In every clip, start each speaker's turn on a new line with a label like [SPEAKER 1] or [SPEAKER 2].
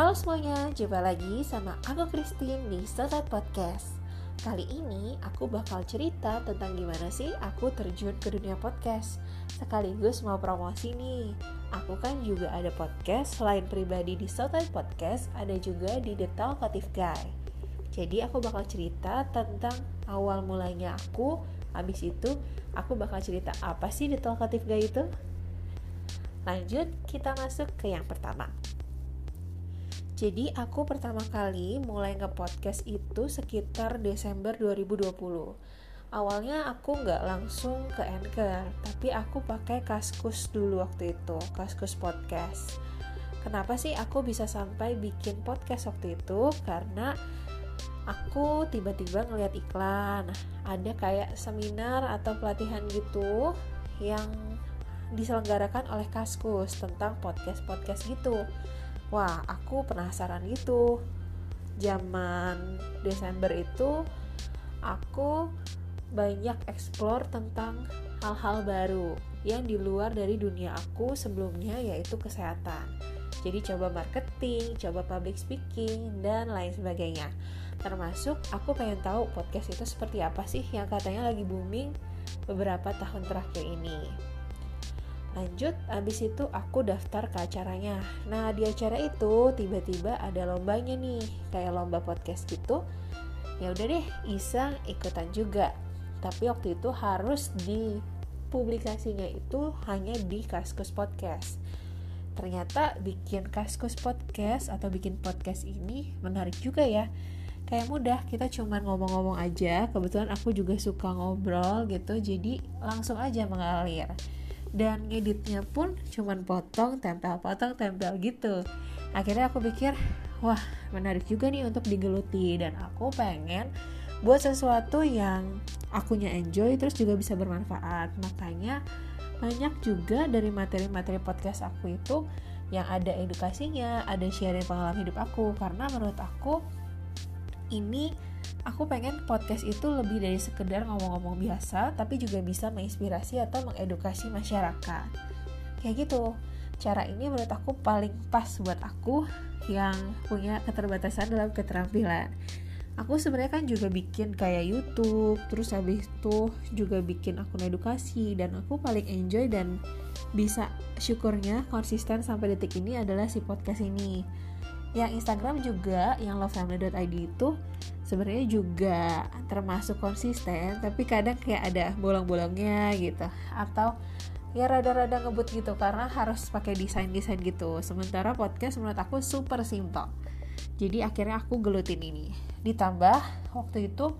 [SPEAKER 1] Halo semuanya, jumpa lagi sama aku Christine di Sotat Podcast. Kali ini aku bakal cerita tentang gimana sih aku terjun ke dunia podcast. Sekaligus mau promosi nih. Aku kan juga ada podcast Selain pribadi di Sotat Podcast Ada juga di The Talkative Guy. Jadi aku bakal cerita tentang awal mulanya aku Habis itu aku bakal cerita apa sih The Talkative Guy itu? Lanjut kita masuk ke yang pertama jadi aku pertama kali mulai nge-podcast itu sekitar Desember 2020 Awalnya aku nggak langsung ke Anchor Tapi aku pakai Kaskus dulu waktu itu Kaskus Podcast. Kenapa sih aku bisa sampai bikin podcast waktu itu? Karena aku tiba-tiba ngeliat iklan Ada kayak seminar atau pelatihan gitu Yang diselenggarakan oleh Kaskus tentang podcast-podcast gitu wah aku penasaran gitu. Zaman Desember itu aku banyak explore tentang hal-hal baru yang di luar dari dunia aku sebelumnya yaitu kesehatan. Jadi coba marketing, coba public speaking, dan lain sebagainya. Termasuk aku pengen tahu podcast itu seperti apa sih yang katanya lagi booming beberapa tahun terakhir ini Lanjut, abis itu aku daftar ke acaranya. Nah, di acara itu tiba-tiba ada lombanya nih, kayak lomba podcast gitu. Ya udah deh, iseng ikutan juga. Tapi waktu itu harus di publikasinya itu hanya di Kaskus Podcast. Ternyata bikin Kaskus Podcast atau bikin podcast ini menarik juga ya. Kayak mudah, kita cuma ngomong-ngomong aja. Kebetulan aku juga suka ngobrol gitu, jadi langsung aja mengalir dan ngeditnya pun cuman potong tempel potong tempel gitu. Akhirnya aku pikir wah menarik juga nih untuk digeluti dan aku pengen buat sesuatu yang akunya enjoy terus juga bisa bermanfaat. Makanya banyak juga dari materi-materi podcast aku itu yang ada edukasinya ada sharing pengalaman hidup aku. Karena menurut aku ini aku pengen podcast itu lebih dari sekedar ngomong-ngomong biasa tapi juga bisa menginspirasi atau mengedukasi masyarakat. Kayak gitu. Cara ini menurut aku paling pas buat aku yang punya keterbatasan dalam keterampilan. Aku sebenarnya kan juga bikin kayak YouTube terus habis itu juga bikin akun edukasi dan aku paling enjoy dan bisa syukurnya konsisten sampai detik ini adalah si podcast ini yang Instagram juga yang lovefamily.id itu sebenarnya juga termasuk konsisten tapi kadang kayak ada bolong-bolongnya gitu. Atau ya rada-rada ngebut gitu karena harus pakai desain-desain gitu. Sementara podcast menurut aku super simple. Jadi akhirnya aku gelutin ini. Ditambah waktu itu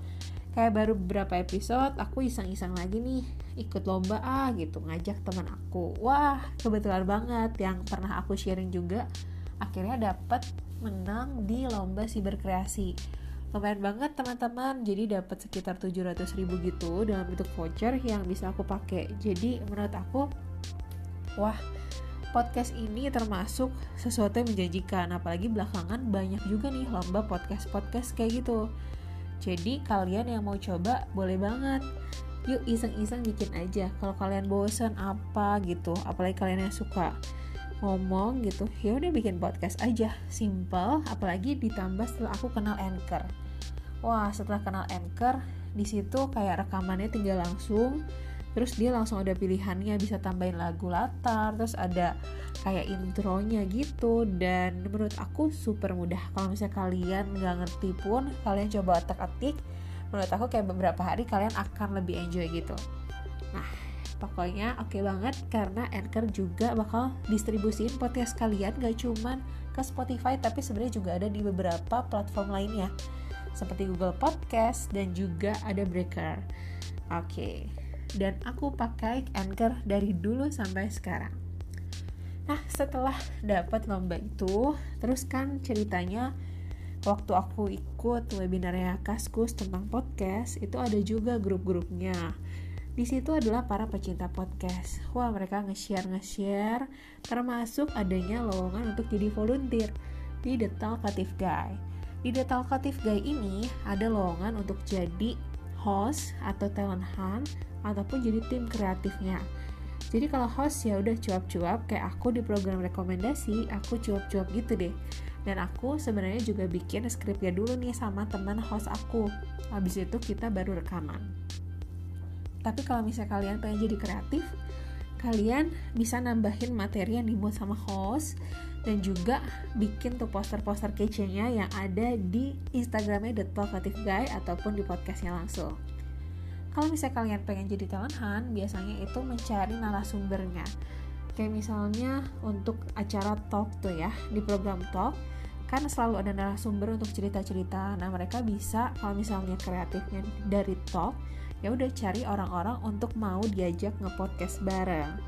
[SPEAKER 1] kayak baru beberapa episode aku iseng-iseng lagi nih ikut lomba ah gitu ngajak teman aku. Wah kebetulan banget yang pernah aku sharing juga akhirnya dapat menang di lomba siberkreasi. Lumayan banget teman-teman. Jadi dapat sekitar 700 ribu gitu dalam bentuk voucher yang bisa aku pakai jadi menurut aku wah podcast ini termasuk sesuatu yang menjanjikan. Apalagi belakangan banyak juga nih lomba podcast-podcast kayak gitu. Jadi kalian yang mau coba boleh banget. Yuk iseng-iseng bikin aja. Kalau kalian bosan apa gitu apalagi kalian yang suka ngomong gitu ya udah bikin podcast aja. Simple apalagi ditambah setelah aku kenal anchor. Wah setelah kenal anchor di situ kayak rekamannya tinggal langsung. Terus dia langsung ada pilihannya bisa tambahin lagu latar terus ada kayak intronya gitu. Dan menurut aku super mudah. Kalau misalnya kalian nggak ngerti pun kalian coba otak-atik menurut aku kayak beberapa hari kalian akan lebih enjoy gitu. Nah Pokoknya oke okay banget karena Anchor juga bakal distribusiin podcast kalian gak cuman ke Spotify tapi sebenarnya juga ada di beberapa platform lainnya seperti Google Podcast dan juga ada Breaker. Oke. Okay. Dan aku pakai Anchor dari dulu sampai sekarang. Nah, setelah dapat lomba itu, terus kan ceritanya waktu aku ikut webinarnya Kaskus tentang podcast, itu ada juga grup-grupnya di situ adalah para pecinta podcast. Wah, mereka nge-share nge-share termasuk adanya lowongan untuk jadi volunteer di The Talkative Guy. Di The Talkative Guy ini ada lowongan untuk jadi host atau talent hunt ataupun jadi tim kreatifnya. Jadi kalau host ya udah cuap-cuap kayak aku di program rekomendasi, aku cuap-cuap gitu deh. dan aku sebenarnya juga bikin skripnya dulu nih sama teman host aku habis itu kita baru rekaman tapi kalau misalnya kalian pengen jadi kreatif kalian bisa nambahin materi yang dibuat sama host dan juga bikin tuh poster-poster kece-nya yang ada di Instagramnya The Talkative Guy ataupun di podcastnya langsung. Kalau misalnya kalian pengen jadi talent hunt, biasanya itu mencari narasumbernya. Kayak misalnya untuk acara talk tuh ya, di program talk, kan selalu ada narasumber untuk cerita-cerita. Nah, mereka bisa kalau misalnya kreatifnya dari talk, ya udah cari orang-orang untuk mau diajak nge-podcast bareng.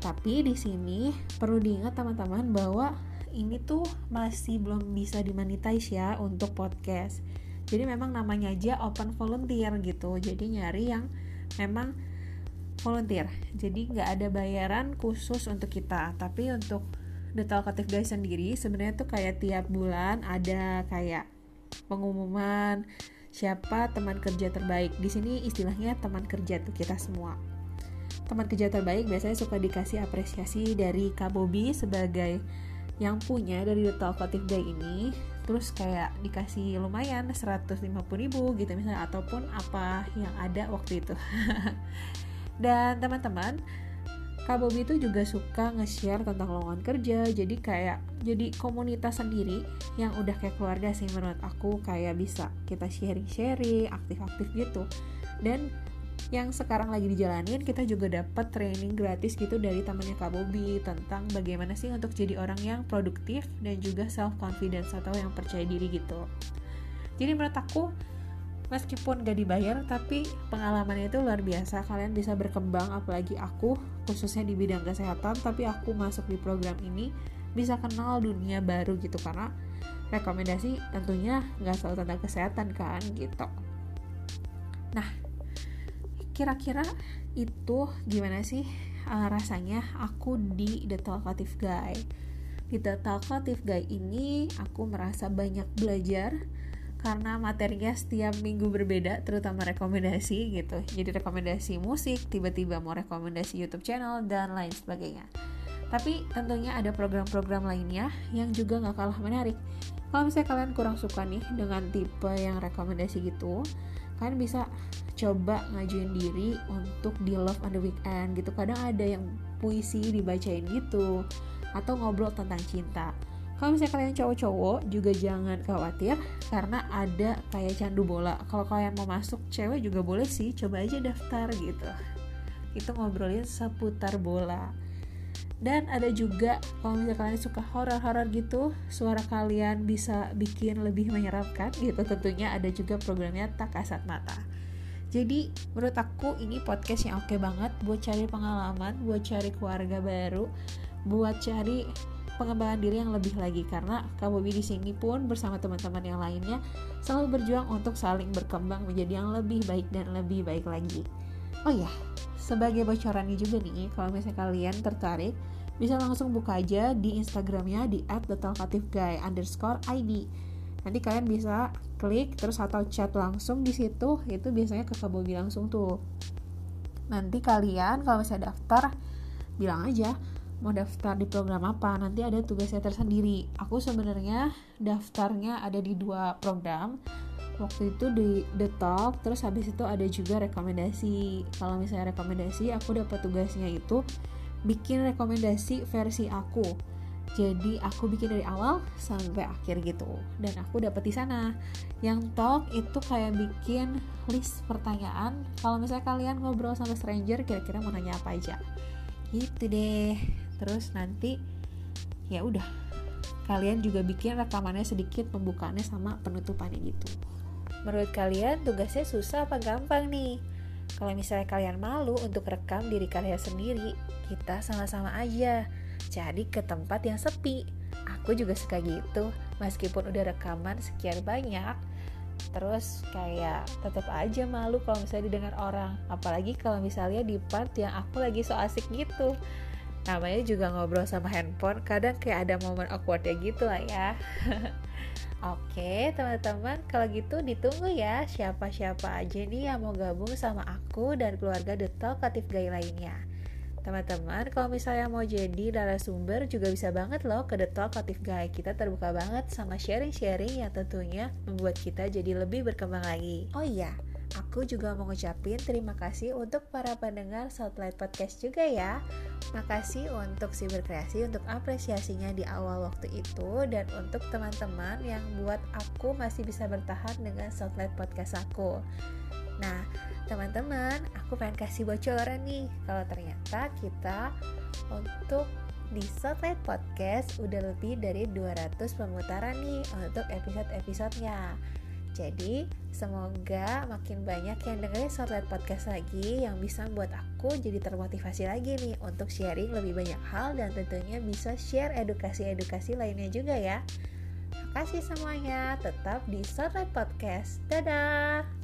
[SPEAKER 1] Tapi di sini perlu diingat teman-teman bahwa ini tuh masih belum bisa dimonetize ya untuk podcast. Jadi memang namanya aja open volunteer gitu. Jadi nyari yang memang volunteer. Jadi nggak ada bayaran khusus untuk kita. Tapi untuk The Talkative Guys sendiri sebenarnya tuh kayak tiap bulan ada kayak pengumuman siapa teman kerja terbaik. Di sini istilahnya teman kerja tuh kita semua. Teman kerja terbaik biasanya suka dikasih apresiasi dari Kak Bobby sebagai yang punya dari The Talkative Guy ini terus kayak dikasih lumayan 150 ribu gitu misalnya ataupun apa yang ada waktu itu dan teman-teman Kak Bobby itu juga suka nge-share tentang lowongan kerja jadi kayak jadi komunitas sendiri yang udah kayak keluarga sih menurut aku kayak bisa kita sharing-sharing aktif-aktif gitu. Dan yang sekarang lagi dijalanin kita juga dapat training gratis gitu dari temannya Kak Bobby tentang bagaimana sih untuk jadi orang yang produktif dan juga self confidence atau yang percaya diri gitu. Jadi menurut aku meskipun gak dibayar tapi pengalamannya itu luar biasa. Kalian bisa berkembang apalagi aku khususnya di bidang kesehatan tapi aku masuk di program ini bisa kenal dunia baru gitu karena rekomendasi tentunya nggak selalu tentang kesehatan kan gitu. Nah kira-kira itu gimana sih uh, rasanya aku di The Talkative Guy? Di The Talkative Guy ini aku merasa banyak belajar karena materinya setiap minggu berbeda terutama rekomendasi gitu. Jadi rekomendasi musik tiba-tiba mau rekomendasi YouTube channel dan lain sebagainya. Tapi tentunya ada program-program lainnya yang juga gak kalah menarik. Kalau misalnya kalian kurang suka nih dengan tipe yang rekomendasi gitu kalian bisa coba ngajuin diri untuk di love on the weekend gitu. Kadang ada yang puisi dibacain gitu atau ngobrol tentang cinta kalau misalnya kalian cowok-cowok juga jangan khawatir karena ada kayak candu bola. Kalau kalian mau masuk cewek juga boleh sih coba aja daftar gitu. Itu ngobrolin seputar bola. Dan ada juga kalau misalnya kalian suka horor-horor gitu suara kalian bisa bikin lebih menyeramkan gitu. Tentunya ada juga programnya tak kasat mata. Jadi menurut aku ini podcast yang oke okay banget buat cari pengalaman buat cari keluarga baru buat cari pengembangan diri yang lebih lagi karena Kak di sini pun bersama teman-teman yang lainnya selalu berjuang untuk saling berkembang menjadi yang lebih baik dan lebih baik lagi. Oh ya, sebagai bocorannya juga nih, kalau misalnya kalian tertarik, bisa langsung buka aja di Instagramnya di @thetalkativeguy underscore id. Nanti kalian bisa klik terus atau chat langsung di situ, itu biasanya ke Kak langsung tuh. Nanti kalian kalau misalnya daftar, bilang aja mau daftar di program apa nanti ada tugasnya tersendiri. Aku sebenarnya daftarnya ada di dua program. Waktu itu di The Talk terus habis itu ada juga rekomendasi. Kalau misalnya rekomendasi aku dapat tugasnya itu bikin rekomendasi versi aku. Jadi aku bikin dari awal sampai akhir gitu. Dan aku dapat di sana. Yang talk itu kayak bikin list pertanyaan. Kalau misalnya kalian ngobrol sama stranger kira-kira mau nanya apa aja? Gitu deh terus nanti ya udah. Kalian juga bikin rekamannya sedikit pembukaannya sama penutupannya gitu. Menurut kalian tugasnya susah apa gampang nih? Kalau misalnya kalian malu untuk rekam diri kalian sendiri kita sama-sama aja. Jadi ke tempat yang sepi. Aku juga suka gitu. Meskipun udah rekaman sekian banyak terus kayak tetap aja malu kalau misalnya didengar orang. Apalagi kalau misalnya di part yang aku lagi so asik gitu namanya juga ngobrol sama handphone kadang kayak ada momen awkwardnya gitu lah ya Oke teman-teman kalau gitu ditunggu ya siapa-siapa aja nih yang mau gabung sama aku dan keluarga The Talkative Guy lainnya Teman-teman, kalau misalnya mau jadi narasumber juga bisa banget loh ke The Talkative Guy. Kita terbuka banget sama sharing-sharing yang tentunya membuat kita jadi lebih berkembang lagi. Oh iya, aku juga mau ngucapin terima kasih untuk para pendengar Southlight Podcast juga ya. Makasih untuk si berkreasi untuk apresiasinya di awal waktu itu dan untuk teman-teman yang buat aku masih bisa bertahan dengan Southlight Podcast aku. Nah, teman-teman, aku pengen kasih bocoran nih kalau ternyata kita untuk di Spotlight Podcast udah lebih dari 200 pemutaran nih untuk episode-episodenya. Jadi, semoga makin banyak yang dengerin Spotlight Podcast lagi yang bisa membuat aku jadi termotivasi lagi nih untuk sharing lebih banyak hal dan tentunya bisa share edukasi-edukasi lainnya juga ya. Makasih semuanya, tetap di Spotlight Podcast. Dadah!